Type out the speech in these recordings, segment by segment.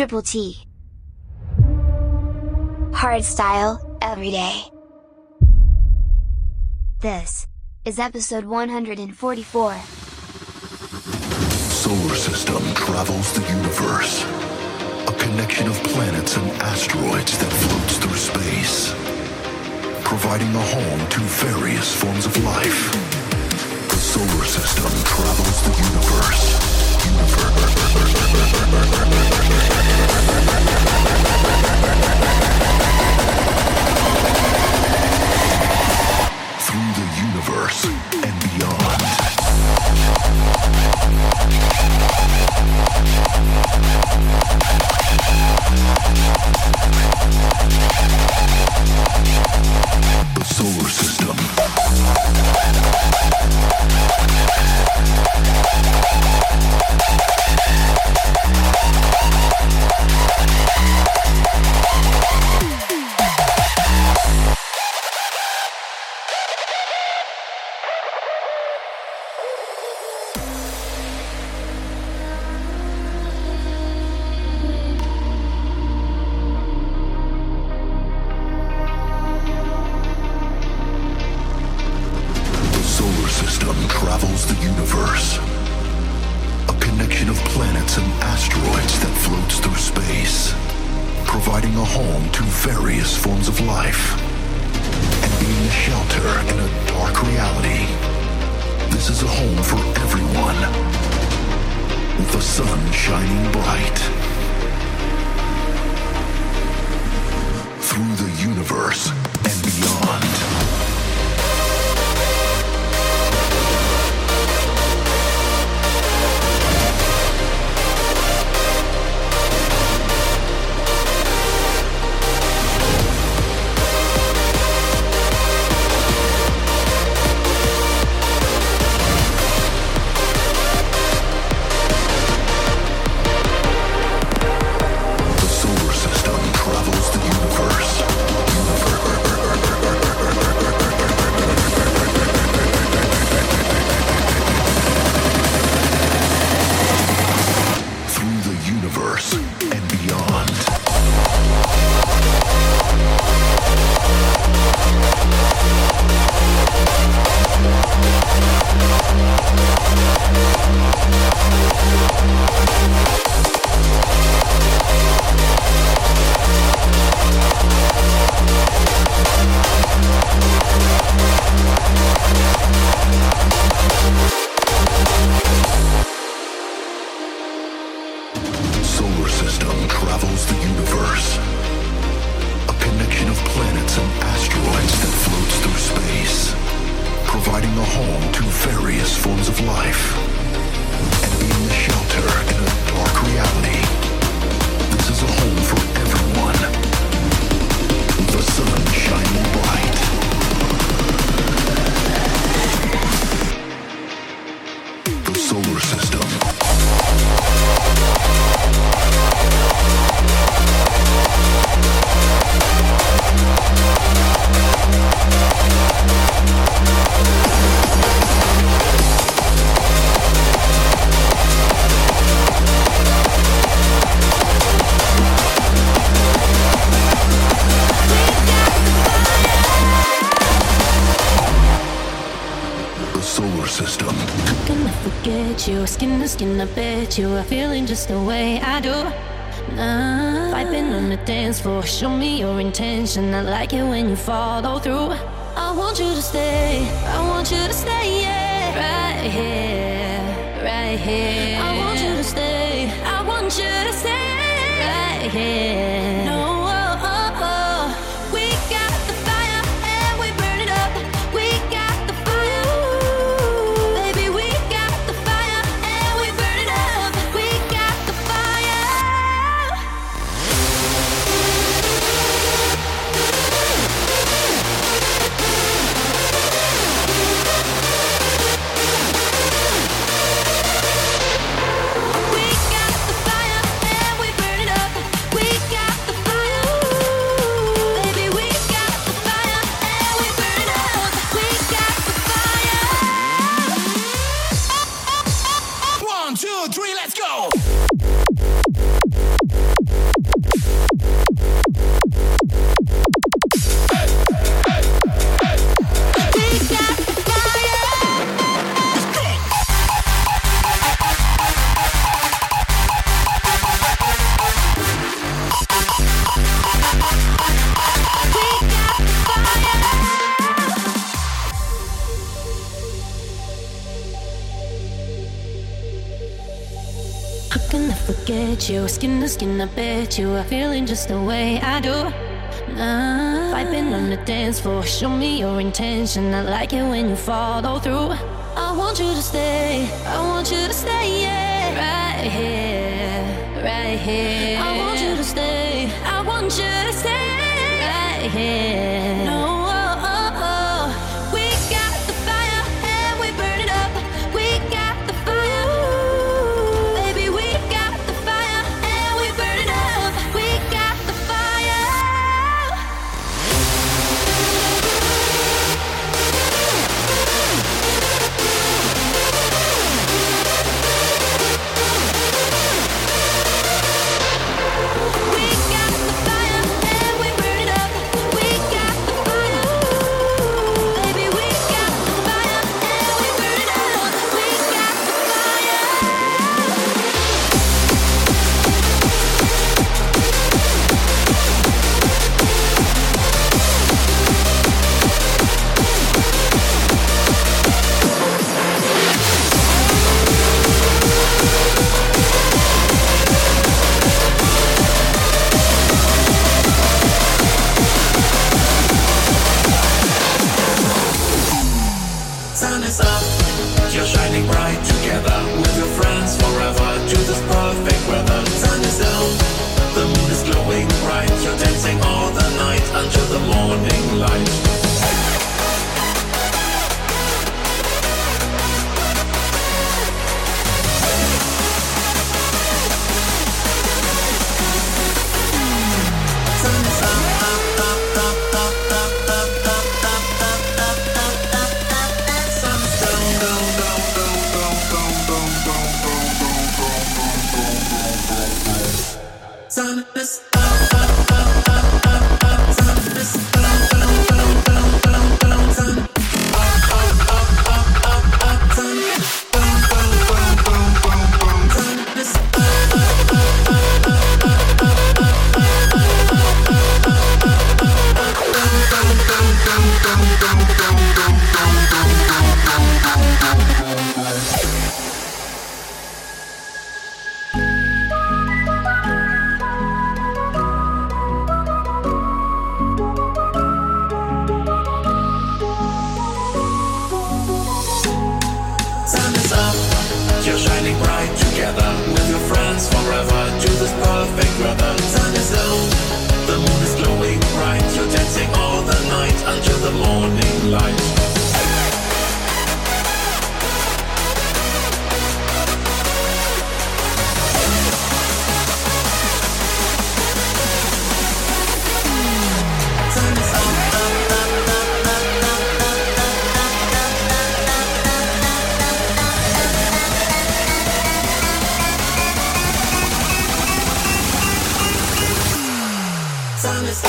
Triple T. Hard style, every day. This is episode 144. Solar system travels the universe. A connection of planets and asteroids that floats through space, providing a home to various forms of life. The solar system travels the universe. Through the universe and beyond. I bet you are feeling just the way I do. Nah, vibing on the dance floor, show me your intention. I like it when you follow through. I want you to stay, I want you to stay, yeah, right here, right here. I want you to stay, I want you to stay, right here. No, Skin I bet you are feeling just the way I do. Nah, vibing on the dance floor. Show me your intention. I like it when you follow through. I want you to stay. I want you to stay, yeah. Right here, right here. I want you to stay. I want you to stay right here. No. Time is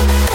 Victory.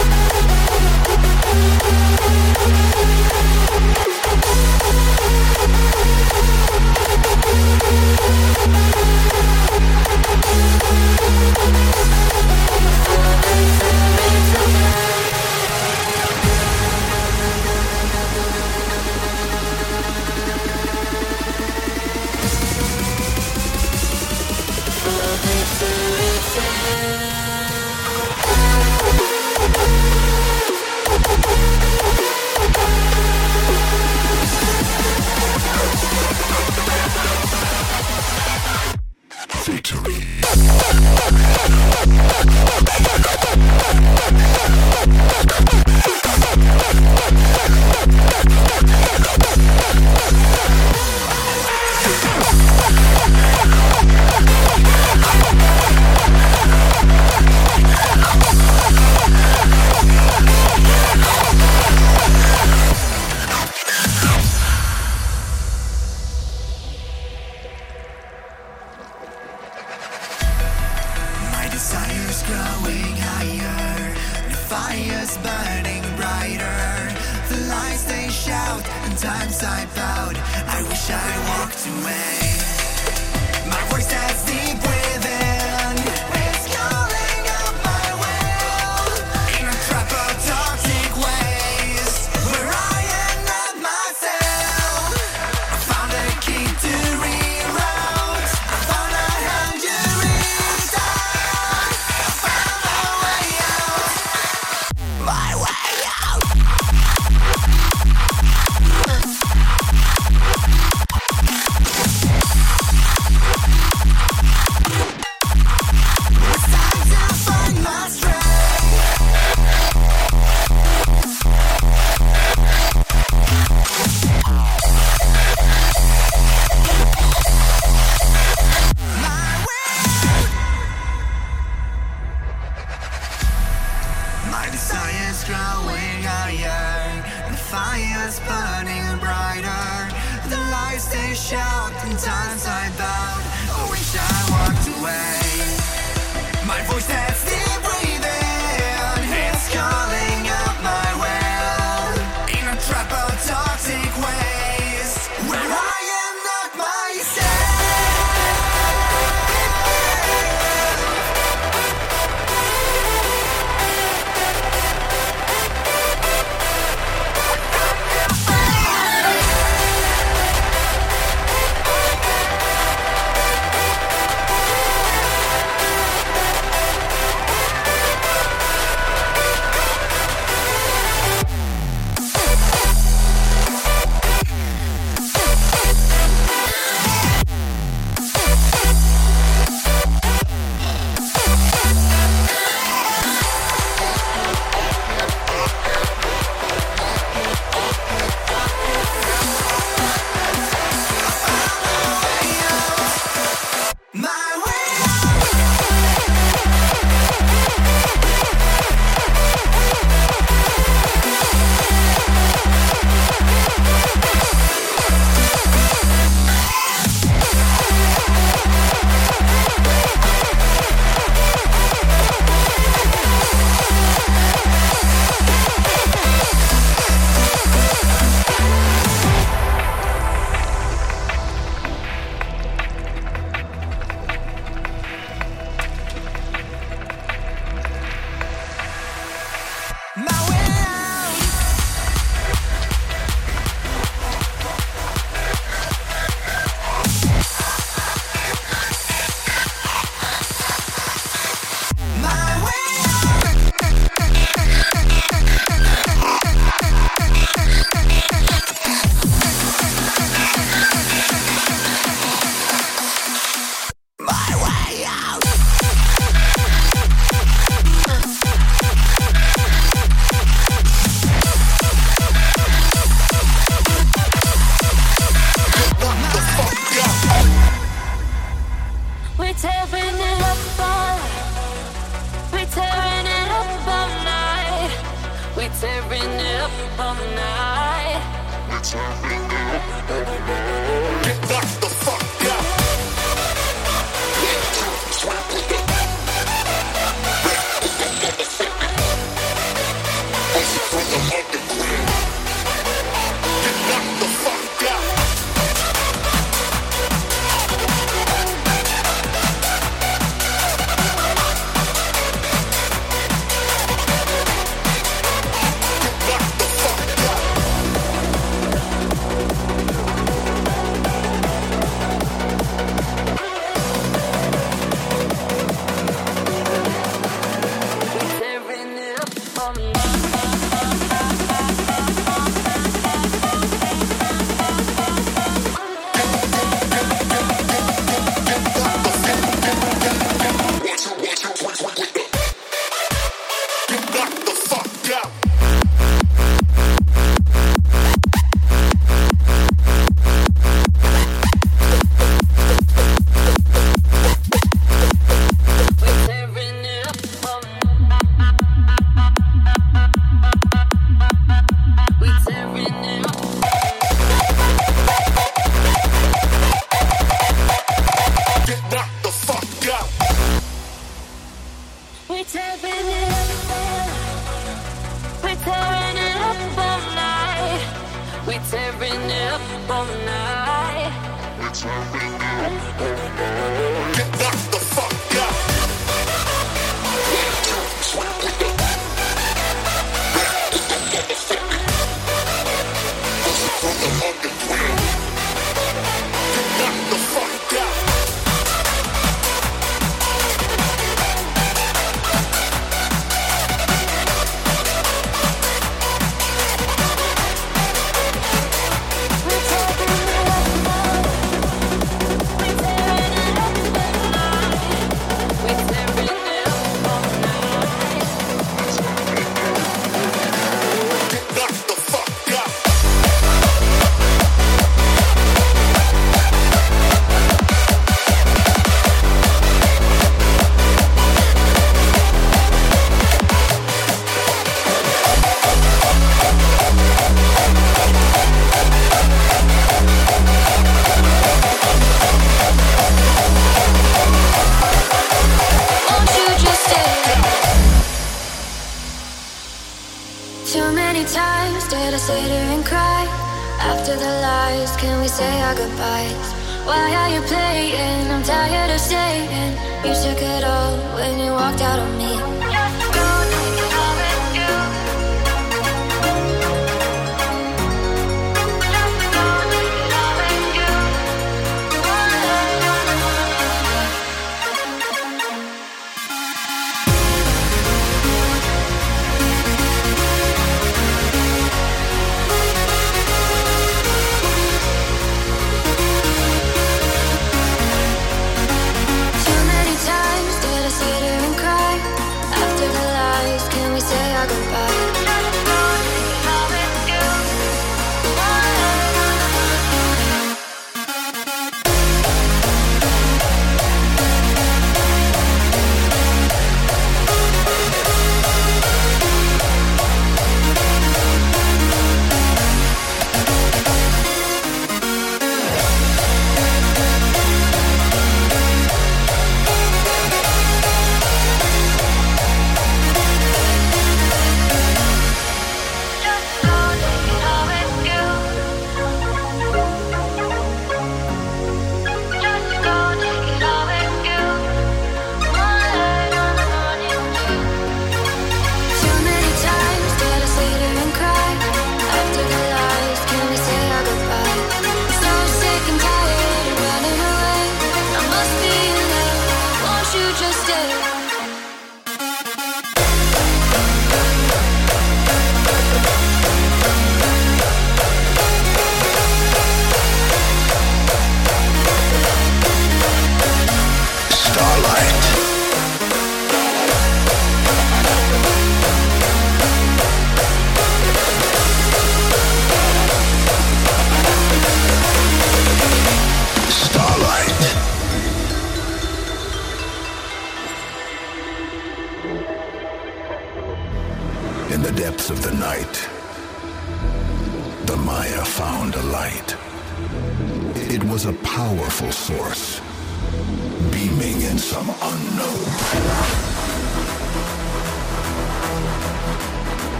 fire's burning brighter. The lights they shout and times I bowed. I wish I walked away.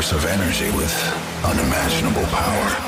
source of energy with unimaginable power.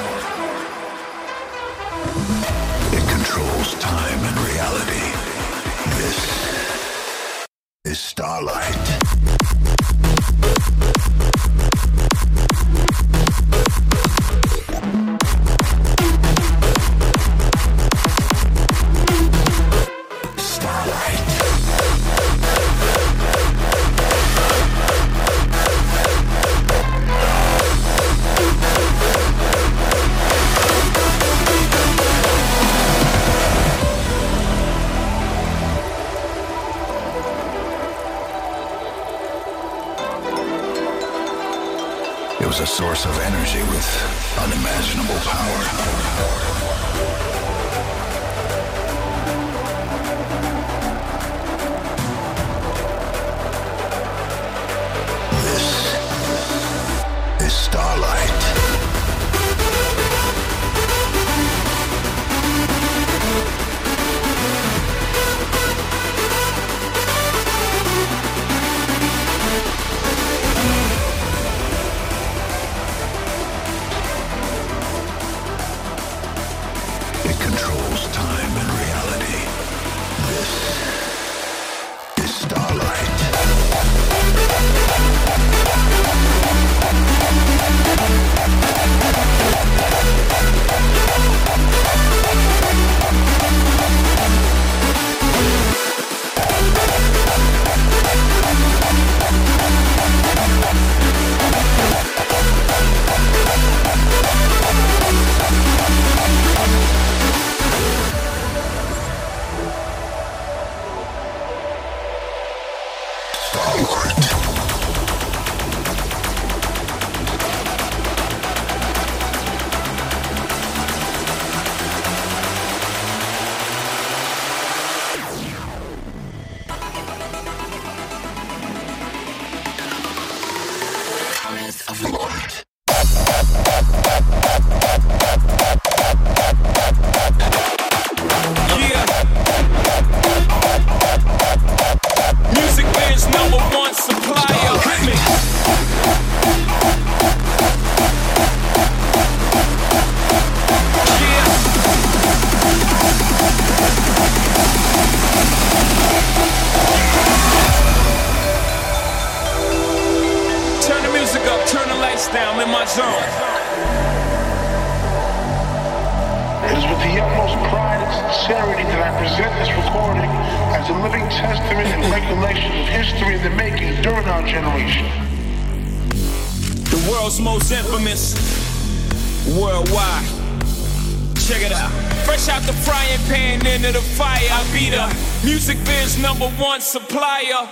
fire. I be the music biz number one supplier.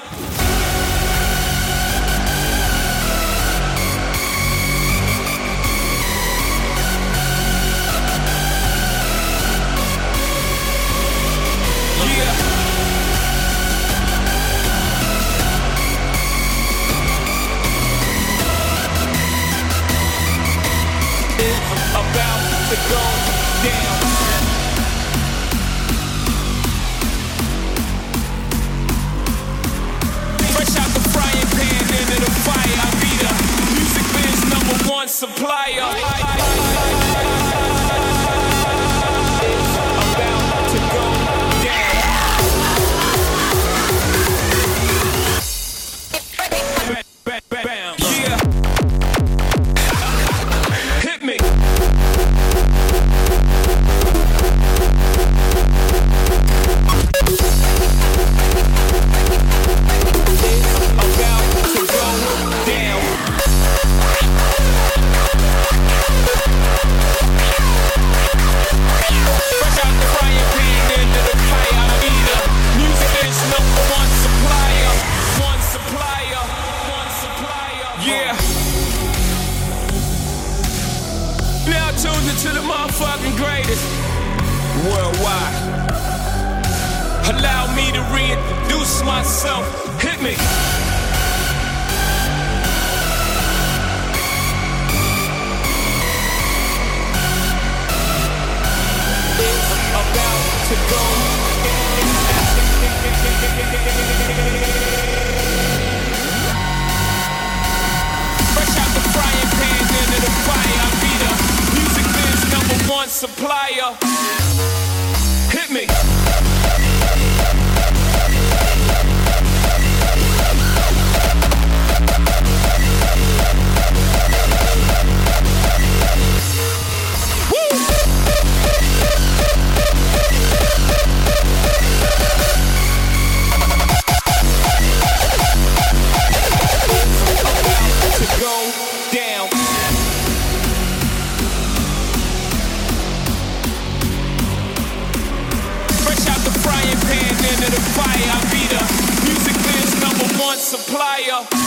about to go down. supplier. Yeah. Now tuned into the motherfucking greatest worldwide. Allow me to reintroduce myself. Hit me. It's about to go. supplier. Hit me. player.